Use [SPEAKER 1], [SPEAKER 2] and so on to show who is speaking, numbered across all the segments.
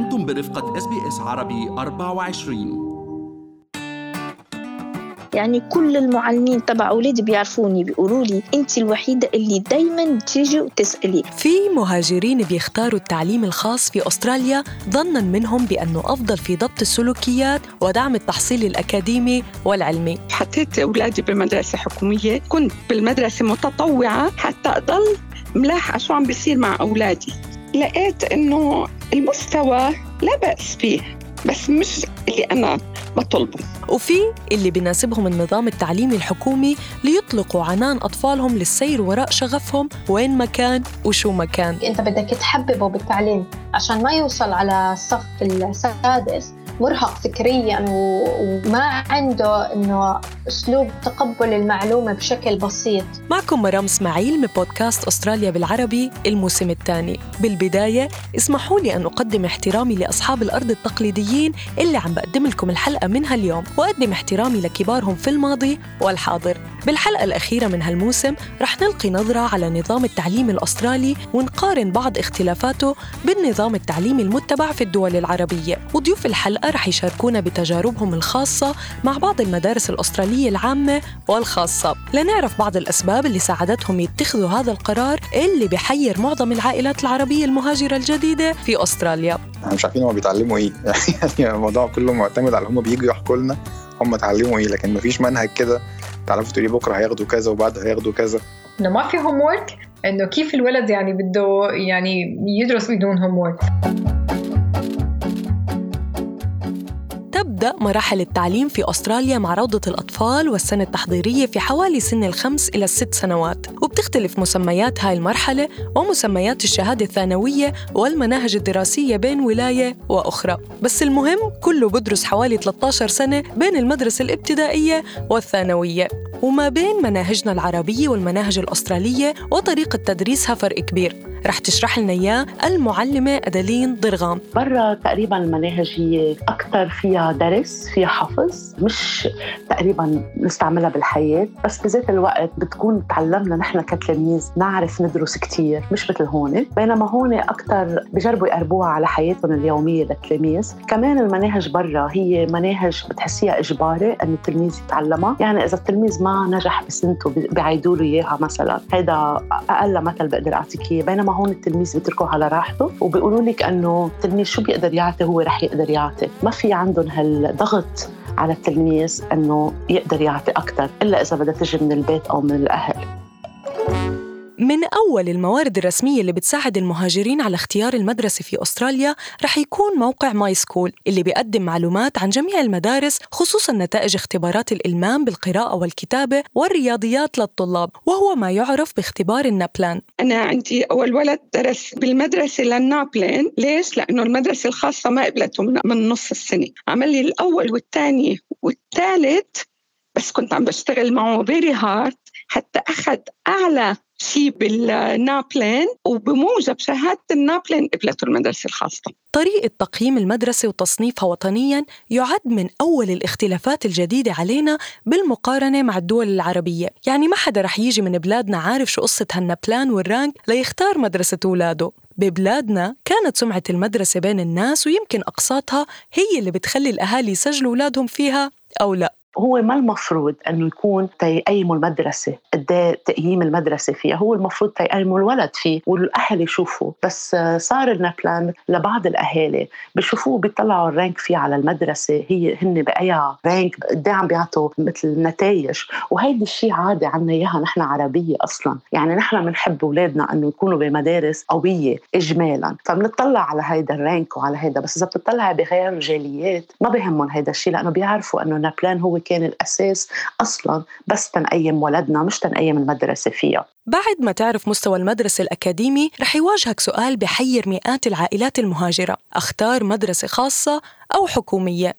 [SPEAKER 1] أنتم برفقة SBS عربي 24
[SPEAKER 2] يعني كل المعلمين تبع أولادي بيعرفوني بيقولوا لي أنت الوحيدة اللي دايما بتيجي وتسألي.
[SPEAKER 3] في مهاجرين بيختاروا التعليم الخاص في أستراليا ظنا منهم بأنه أفضل في ضبط السلوكيات ودعم التحصيل الأكاديمي والعلمي.
[SPEAKER 4] حطيت أولادي بمدرسة حكومية كنت بالمدرسة متطوعة حتى أضل ملاحقة شو عم بيصير مع أولادي. لقيت إنه المستوى لا بأس فيه بس مش اللي أنا بطلبه.
[SPEAKER 3] وفي اللي بيناسبهم النظام التعليمي الحكومي ليطلقوا عنان أطفالهم للسير وراء شغفهم وين ما كان وشو ما كان.
[SPEAKER 5] أنت بدك تحببه بالتعليم عشان ما يوصل على الصف السادس مرهق فكريا وما عنده إنه أسلوب تقبل المعلومة بشكل بسيط.
[SPEAKER 3] معكم مرام إسماعيل من بودكاست أستراليا بالعربي الموسم الثاني. بالبداية اسمحوا لي أن أقدم احترامي لأصحاب الأرض التقليديين اللي عم بقدم لكم الحلقة منها اليوم، وأقدم احترامي لكبارهم في الماضي والحاضر. بالحلقة الأخيرة من هالموسم رح نلقي نظرة على نظام التعليم الأسترالي ونقارن بعض اختلافاته بالنظام التعليمي المتبع في الدول العربية، وضيوف الحلقة رح يشاركونا بتجاربهم الخاصة مع بعض المدارس الأسترالية العامة والخاصة. لنعرف بعض الأسباب اللي ساعدتهم يتخذوا هذا القرار اللي بحير معظم العائلات العربية المهاجرة الجديدة في أستراليا.
[SPEAKER 6] مش عارفين هم بيتعلموا إيه. يعني الموضوع كله معتمد على هم بييجوا يحكوا لنا هم اتعلموا إيه لكن مفيش منهج كده. تعرفوا تقولي بكرة هياخدوا كذا وبعد هياخدوا كذا.
[SPEAKER 7] انه ما في هوم إنه كيف الولد يعني بده يعني يدرس بدون هوم
[SPEAKER 3] تبدأ مراحل التعليم في أستراليا مع روضة الأطفال والسنة التحضيرية في حوالي سن الخمس إلى الست سنوات. وبتختلف مسميات هاي المرحلة ومسميات الشهادة الثانوية والمناهج الدراسية بين ولاية وأخرى. بس المهم كله بدرس حوالي 13 سنة بين المدرسة الابتدائية والثانوية. وما بين مناهجنا العربية والمناهج الأسترالية وطريقة تدريسها فرق كبير. رح تشرح لنا إياه المعلمة أدلين ضرغام.
[SPEAKER 8] برا تقريبا المناهج هي أكثر فيها درس فيها حفظ مش تقريبا نستعملها بالحياة بس بذات الوقت بتكون تعلمنا نحن كتلاميذ نعرف ندرس كتير مش مثل هون. بينما هون أكثر بجربوا يقربوها على حياتهم اليومية للتلاميذ. كمان المناهج برا هي مناهج بتحسيها إجباري أن التلميذ يتعلمها. يعني إذا التلميذ ما نجح بسنته بيعيدوا له إياها مثلا. هذا أقل مثل بقدر أعطيك إياه. بينما هون التلميذ بيتركوا على راحته وبيقولوا لك إنه التلميذ شو بيقدر يعطي؟ هو رح يقدر يعطي. ما في عندهم هالضغط على التلميذ إنه يقدر يعطي أكثر إلا إذا بدها تجي من البيت أو من الأهل.
[SPEAKER 3] من أول الموارد الرسمية اللي بتساعد المهاجرين على اختيار المدرسة في أستراليا رح يكون موقع My School اللي بيقدم معلومات عن جميع المدارس خصوصا نتائج اختبارات الإلمام بالقراءة والكتابة والرياضيات للطلاب وهو ما يعرف باختبار ال NAPLAN
[SPEAKER 4] أنا عندي أول ولد درس بالمدرسة لل NAPLAN ليش؟ لأنه المدرسة الخاصة ما قبلته من نص السنة. عمل لي الأول والثاني والثالث بس كنت عم بشتغل معه very hard حتى أخذ أعلى شيء بال NAPLAN وبموجب شهادة ال NAPLAN قبلته المدرسة الخاصة.
[SPEAKER 3] طريقة تقييم المدرسة وتصنيفها وطنيا يعد من أول الاختلافات الجديدة علينا بالمقارنة مع الدول العربية. يعني ما حدا رح يجي من بلادنا عارف شو قصة هال NAPLAN وال rank ليختار مدرسة أولاده. ببلادنا كانت سمعة المدرسة بين الناس ويمكن أقساطها هي اللي بتخلي الأهالي يسجلوا أولادهم فيها أو لا.
[SPEAKER 8] هو ما المفروض انه يكون تيقيموا المدرسة قد إيه تقييم المدرسة فيها؟ هو المفروض تيقيموا الولد فيه والأهل يشوفوا بس صار لنا بلان لبعض الأهالي بشوفوه بيطلعوا الرانك فيه على المدرسة. هي هن باي رانك قد إيه عم بيعطوا مثل نتائج. وهيدي الشيء عادي عنا إياها. نحن عربية أصلا. يعني نحن بنحب أولادنا أنه يكونوا بمدارس قوية اجمالا. فبنطلع على هيدا الرانك وعلى هيدا. بس إذا بتطلع بغير جاليات ما بهمهم هيدا الشيء لأنه بيعرفوا أنه نابلان هو كان الأساس أصلا بس تنقيم ولدنا مش تنقيم المدرسة فيها.
[SPEAKER 3] بعد ما تعرف مستوى المدرسة الأكاديمي رح يواجهك سؤال بحير مئات العائلات المهاجرة. أختار مدرسة خاصة أو حكومية.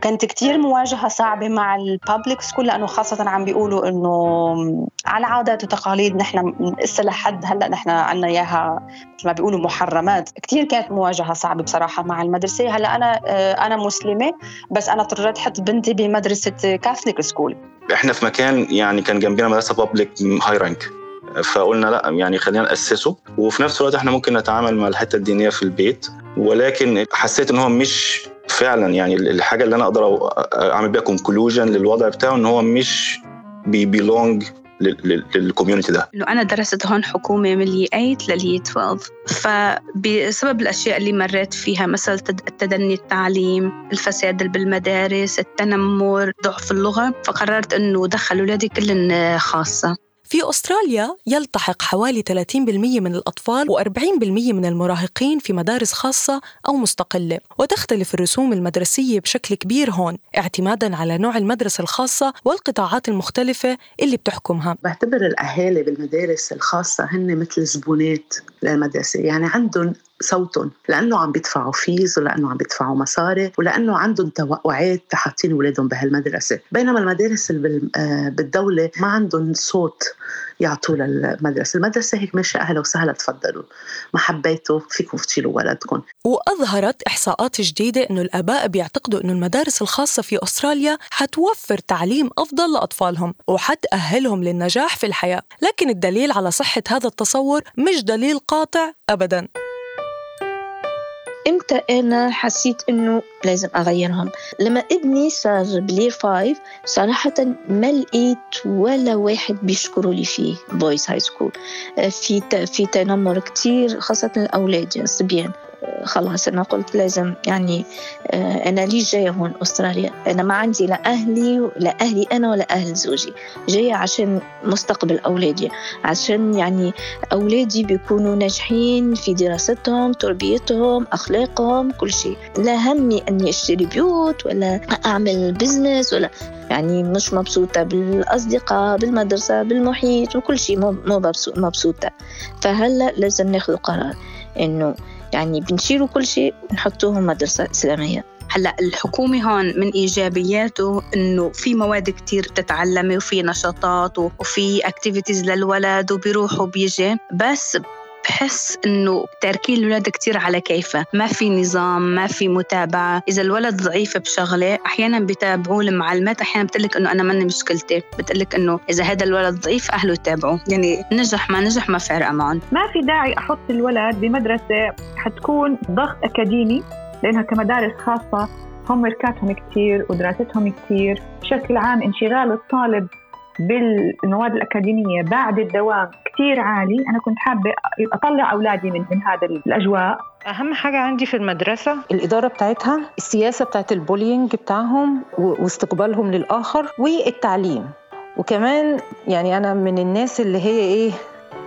[SPEAKER 9] كانت كتير مواجهة صعبة مع البابليك سكول لأنه خاصة عم بيقولوا إنه على عادات وتقاليد نحن لسه لحد هلأ نحن عنا إياها مثل ما بيقولوا محرمات. كتير كانت مواجهة صعبة بصراحة مع المدرسة. هلأ أنا أنا مسلمة بس أنا اضطريت أحط بنتي بمدرسة Catholic school
[SPEAKER 10] إحنا في مكان يعني كان جنبنا مدرسة public high rank
[SPEAKER 6] فقلنا لأ يعني خلينا نأسسه. وفي نفس الوقت إحنا ممكن نتعامل مع الحتة الدينية في البيت. ولكن حسيت إن هو مش فعلا يعني الحاجة اللي أنا أقدر أعمل بيها conclusion للوضع بتاعه إن هو مش بي belong لل community ده.
[SPEAKER 10] إنه أنا درست هون حكومة من الي 8 للي 12 فبسبب الأشياء اللي مريت فيها مثل التدني التعليم الفساد بالمدارس التنمر ضعف اللغة فقررت إنه دخل اولادي كلن خاصة.
[SPEAKER 3] في أستراليا يلتحق حوالي 30% من الأطفال و40% من المراهقين في مدارس خاصة أو مستقلة. وتختلف الرسوم المدرسية بشكل كبير هون اعتمادا على نوع المدرسة الخاصة والقطاعات المختلفة اللي بتحكمها.
[SPEAKER 8] بعتبر الأهالي بالمدارس الخاصة هن مثل زبونات للمدرسة يعني عندهم صوتهم لأنه عم بيدفعوا فيز ولأنه عم بيدفعوا مصاري ولأنه عندهم توقعات حاطين اولادهم بهالمدرسة بينما المدارس آه، بالدولة ما عندهم صوت يعطوه للمدرسة، المدرسة هيك ماشية أهلا وسهلا تفضلوا، ما حبيتوا فيكم تشيلوا ولدكم.
[SPEAKER 3] وأظهرت إحصاءات جديدة إنه الآباء بيعتقدوا إنه المدارس الخاصة في أستراليا حتوفر تعليم أفضل لأطفالهم وحتأهلهم للنجاح في الحياة، لكن الدليل على صحة هذا التصور مش دليل قاطع ابدا.
[SPEAKER 2] إمتى أنا حسيت إنه لازم أغيرهم؟ لما ابني صار ب year five صراحة ما لقيت ولا واحد بيشكروا لي فيه boys high school في في تنمر كتير خاصة الأولاد الصبيان خلاص أنا قلت لازم يعني آه، أنا ليش جاية هون أستراليا؟ أنا ما عندي لا أهلي لا أهلي أنا ولا أهل زوجي. جاية عشان مستقبل أولادي عشان يعني أولادي بيكونوا ناجحين في دراستهم تربيتهم أخلاقهم كل شيء. لا همي أني أشتري بيوت ولا أعمل business ولا يعني مش مبسوطة بالأصدقاء بالمدرسة بالمحيط وكل شيء مو مبسوطة. فهلأ لازم ناخذ قرار إنه يعني بنشيلوا كل شيء ونحطوهم مدرسة إسلامية.
[SPEAKER 10] هلأ الحكومة هون من إيجابياته إنه في مواد كتير بتتعلمي وفي نشاطات وفي activities للولد وبيروح وبيجي. بس بحس إنه تاركين الاولاد كثير على كيفه. ما في نظام ما في متابعة. إذا الولد ضعيف بشغلة أحيانا بتابعوه المعلمات أحيانا بتقلك إنه أنا مني مشكلتي. بتقلك إنه إذا هذا الولد ضعيف أهله يتابعوه. يعني نجح ما نجح ما فارقه معهم.
[SPEAKER 11] ما في داعي أحط الولد بمدرسة حتكون ضغط أكاديمي لأنها كمدارس خاصة. هم ميركاتهم كثير ودراستهم كثير بشكل عام انشغال الطالب بالمواد الأكاديمية بعد الدوام كثير عالي. أنا كنت حابة أطلع أولادي من, من هذا الأجواء.
[SPEAKER 12] أهم حاجة عندي في المدرسة الإدارة بتاعتها السياسة بتاعت البولينج بتاعهم واستقبالهم للآخر والتعليم. وكمان يعني أنا من الناس اللي هي إيه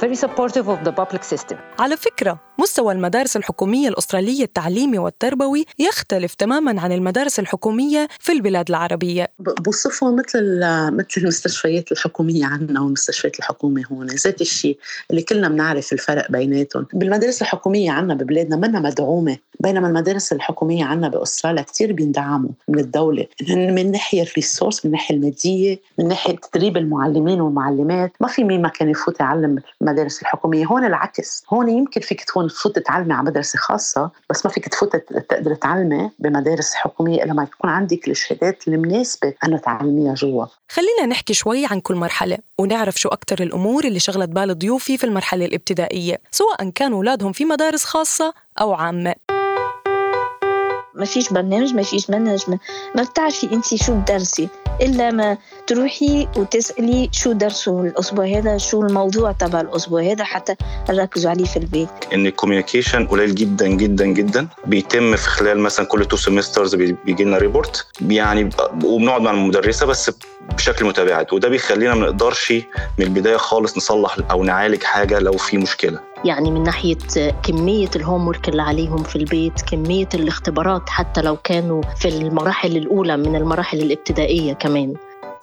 [SPEAKER 12] very supportive of the public system.
[SPEAKER 3] على فكرة مستوى المدارس الحكومية الأسترالية التعليمي والتربوي يختلف تماما عن المدارس الحكومية في البلاد العربية.
[SPEAKER 8] بوصفه مثل مثل المستشفيات الحكومية عندنا والمستشفيات الحكومة هون. ذات الشيء اللي كلنا بنعرف الفرق بيناتهم. بالمدارس الحكومية عندنا ببلادنا منا مدعومة بينما المدارس الحكومية عندنا بأستراليا كثير بيندعموا من الدولة. من ناحية الريسورس من الناحية المادية من ناحية تدريب المعلمين والمعلمات. ما في مين ما كان يفوت يعلم المدارس الحكومية. هون العكس. هون يمكن فيك تكون تفوت تعلمي على مدرسة خاصة بس ما فيك تفوت تقدر تعلمي بمدارس حكومية إلا ما تكون عندك الشهادات المناسبة أنه تعلميها جوا.
[SPEAKER 3] خلينا نحكي شوي عن كل مرحلة ونعرف شو أكثر الأمور اللي شغلت بال ضيوفي في المرحلة الابتدائية سواء كانوا أولادهم في مدارس خاصة أو عامة.
[SPEAKER 2] ما فيش برنامج ما فيش منهج ما, ما بتعرفي انت شو تدرسي إلا ما تروحي وتسألي شو درسوا الأسبوع هذا شو الموضوع تبع الأسبوع هذا حتى نركزوا عليه في البيت.
[SPEAKER 6] إن ال communication قليل جدا جدا جدا. بيتم في خلال مثلا كل two semesters بيجي لنا report يعني وبنقعد مع المدرسة بس بشكل متابعات وده بيخلينا ما نقدرش من البداية خالص نصلح أو نعالج حاجة لو في مشكلة.
[SPEAKER 13] يعني من ناحية كمية ال homework اللي عليهم في البيت كمية الاختبارات حتى لو كانوا في المراحل الأولى من المراحل الابتدائية كمان.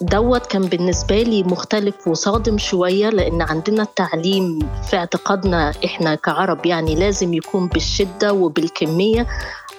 [SPEAKER 13] دوت كان بالنسبة لي مختلف وصادم شوية لأن عندنا التعليم في اعتقادنا إحنا كعرب يعني لازم يكون بالشدة وبالكمية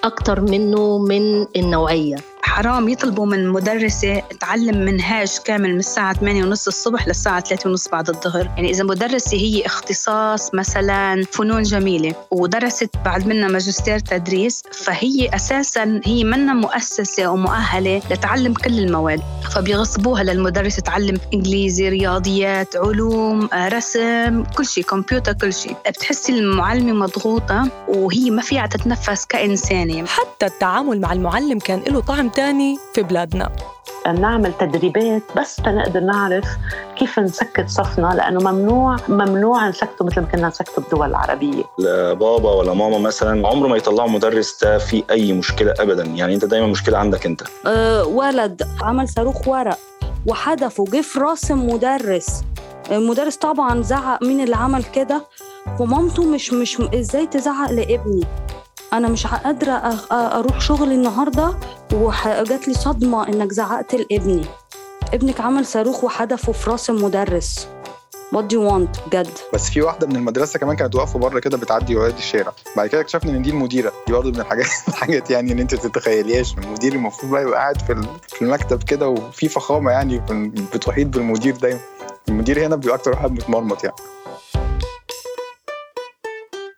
[SPEAKER 13] أكتر منه من النوعية.
[SPEAKER 10] حرام يطلبوا من مدرسة تعلم منهاج كامل من الساعة 8 ونص الصبح للساعة 3 ونص بعد الظهر. يعني إذا مدرسة هي اختصاص مثلا فنون جميلة ودرست بعد منها ماجستير تدريس فهي أساسا هي منا مؤسسة ومؤهلة لتعلم كل المواد. فبيغصبوها للمدرسة تعلم إنجليزي رياضيات علوم رسم كل شيء كمبيوتر كل شيء. بتحسي المعلمة مضغوطة وهي ما فيها تتنفس كإنسانة.
[SPEAKER 3] حتى التعامل مع المعلم كان له طعم تاني في بلادنا.
[SPEAKER 8] نعمل تدريبات بس تنقدر نعرف كيف نسكت صفنا لأنه ممنوع ممنوع نسكته مثل ما كنا نسكته بالدول العربية.
[SPEAKER 6] لبابا ولا ماما مثلا عمره ما يطلعوا مدرس ده في أي مشكلة ابدا. يعني أنت دايما مشكلة عندك أنت.
[SPEAKER 14] أه ولد عمل صاروخ ورق وحدفه جه في راس المدرس. المدرس طبعا زعق مين اللي عمل كده؟ ومامته مش مش إزاي تزعق لابني؟ أنا مش قادرة أروح شغلي النهارده وجات لي صدمة إنك زعقت لابني. ابنك عمل صاروخ وحدفه في رأس المدرس. what do you want بجد
[SPEAKER 15] بس في واحدة من المدرسة كمان كانت واقفة بره كده بتعدي ولاد الشارع. بعد كده اكتشفنا إن دي المديرة. دي برضه من الحاجات الحاجات يعني ان أنت تتخيليهاش. المدير المفروض بقى يبقى قاعد في في المكتب كده وفي فخامة يعني بتحيط بالمدير دايما. المدير هنا بيبقى أكتر واحد متمرمط يعني.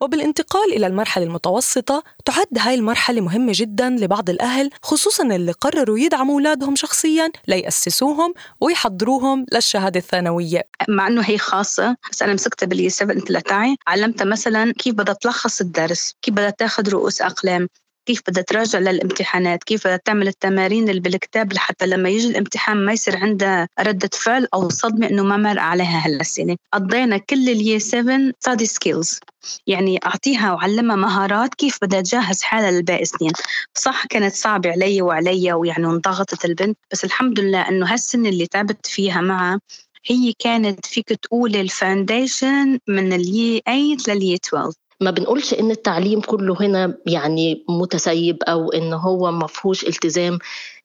[SPEAKER 3] وبالانتقال إلى المرحلة المتوسطة تعد هاي المرحلة مهمة جدا لبعض الأهل خصوصا اللي قرروا يدعموا أولادهم شخصيا ليأسسوهم ويحضروهم للشهادة الثانوية.
[SPEAKER 10] مع أنه هي خاصة بس أنا مسكتها بال year 7 تلاتاي علمتها مثلا كيف بدها تلخص الدرس كيف بدها تاخذ رؤوس أقلام. كيف بدها تراجع للامتحانات كيف بدها تعمل التمارين اللي بالكتاب لحتى لما يجي الامتحان ما يصير عندها ردة فعل أو صدمة إنه ما مر عليها هالأسئلة قضينا كل ال year 7 study skills يعني أعطيها وعلمها مهارات كيف بدها تجهز حالها للباقي سنين. صح كانت صعبة علي وعلي ويعني انضغطت البنت بس الحمد لله إنه هالسنة اللي تعبت فيها معها هي كانت فيك تقول ال foundation من اليي 8 لليي 12
[SPEAKER 13] ما بنقولش إن التعليم كله هنا يعني متسيب أو إن هو ما فيهوش التزام.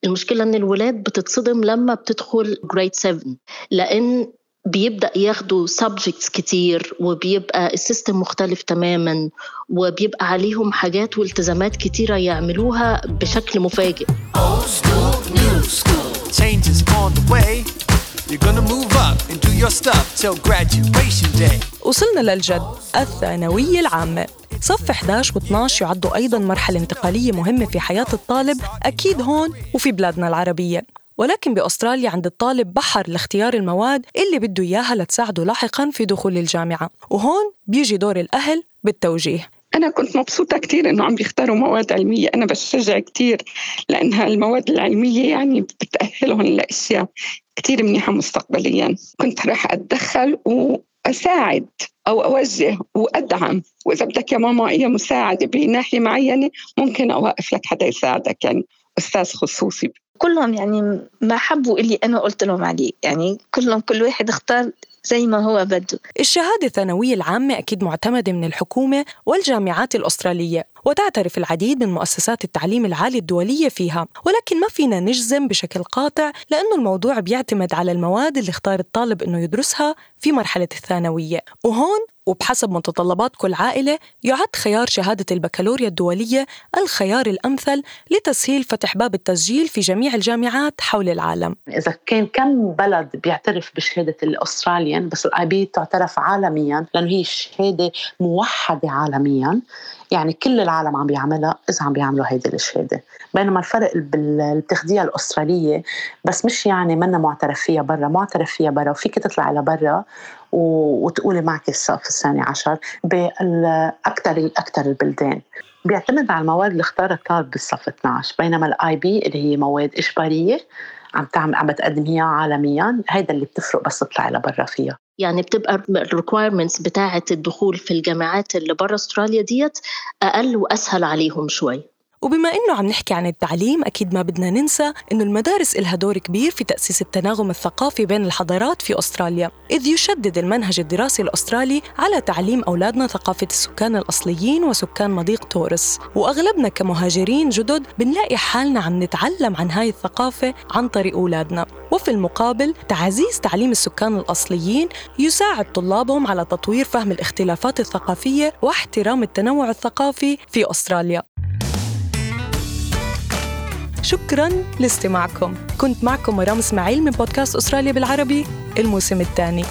[SPEAKER 13] المشكلة إن الولاد بتتصدم لما بتدخل grade 7 لأن بيبدأ ياخدوا subjects كتير وبيبقى ال system مختلف تماما وبيبقى عليهم حاجات والتزامات كتيرة يعملوها بشكل مفاجئ.
[SPEAKER 3] وصلنا للجد الثانوية العامة صف 11 و12 يعدوا أيضا مرحلة انتقالية مهمة في حياة الطالب أكيد هون وفي بلادنا العربية. ولكن بأستراليا عند الطالب بحر لاختيار المواد اللي بده إياها لتساعده لاحقا في دخول الجامعة. وهون بيجي دور الأهل بالتوجيه.
[SPEAKER 4] أنا كنت مبسوطة كثير إنه عم بيختاروا مواد علمية. أنا بشجع كثير لأنها المواد العلمية يعني بتأهلهم لأشياء كثير منيحة مستقبليا. كنت راح أتدخل وأساعد أو أوجه وأدعم. وإذا بدك يا ماما أي مساعدة بناحية معينة ممكن أوقف لك حدا يساعدك. يعني أستاذ خصوصي.
[SPEAKER 2] كلهم يعني ما حبوا اللي أنا قلت لهم عليه يعني كلهم كل واحد اختار زي ما هو بده.
[SPEAKER 3] الشهادة الثانوية العامة أكيد معتمدة من الحكومة والجامعات الأسترالية. وتعترف العديد من مؤسسات التعليم العالي الدولية فيها. ولكن ما فينا نجزم بشكل قاطع لأنه الموضوع بيعتمد على المواد اللي اختار الطالب أنه يدرسها في مرحلة الثانوية. وهون وبحسب متطلبات كل عائلة يعد خيار شهادة البكالوريا الدولية الخيار الأمثل لتسهيل فتح باب التسجيل في جميع الجامعات حول العالم.
[SPEAKER 8] إذا كان كم بلد بيعترف بشهادة الأستراليان بس الآي بي تعترف عالميا لأنه هي شهادة موحدة عالميا يعني كل العالم عم بيعملها إذا عم بيعملوا هيدي الشهادة. بينما الفرق بتاخديها الأسترالية بس مش يعني منا معترف فيها برا معترف فيها برا وفيك تطلعي لبرا وتقولي معك الصف الثاني عشر بالاكثر الاكثر البلدان. بيعتمد على المواد اللي اختارها بالصف 12 بينما ال IB اللي هي مواد إجبارية عم تعمل عم بتقدم عالميا هيدا اللي بتفرق بس تطلعي لبرا فيها.
[SPEAKER 13] يعني بتبقى ال requirements بتاعه الدخول في الجامعات اللي برا أستراليا ديت أقل وأسهل عليهم شوي.
[SPEAKER 3] وبما إنه عم نحكي عن التعليم أكيد ما بدنا ننسى إنه المدارس إلها دور كبير في تأسيس التناغم الثقافي بين الحضارات في أستراليا إذ يشدد المنهج الدراسي الأسترالي على تعليم أولادنا ثقافة السكان الأصليين وسكان مضيق تورس. وأغلبنا كمهاجرين جدد بنلاقي حالنا عم نتعلم عن هاي الثقافة عن طريق أولادنا. وفي المقابل تعزيز تعليم السكان الأصليين يساعد طلابهم على تطوير فهم الاختلافات الثقافية واحترام التنوع الثقافي في أستراليا. شكرا لاستماعكم. كنت معكم مرام إسماعيل من بودكاست أستراليا بالعربي الموسم الثاني.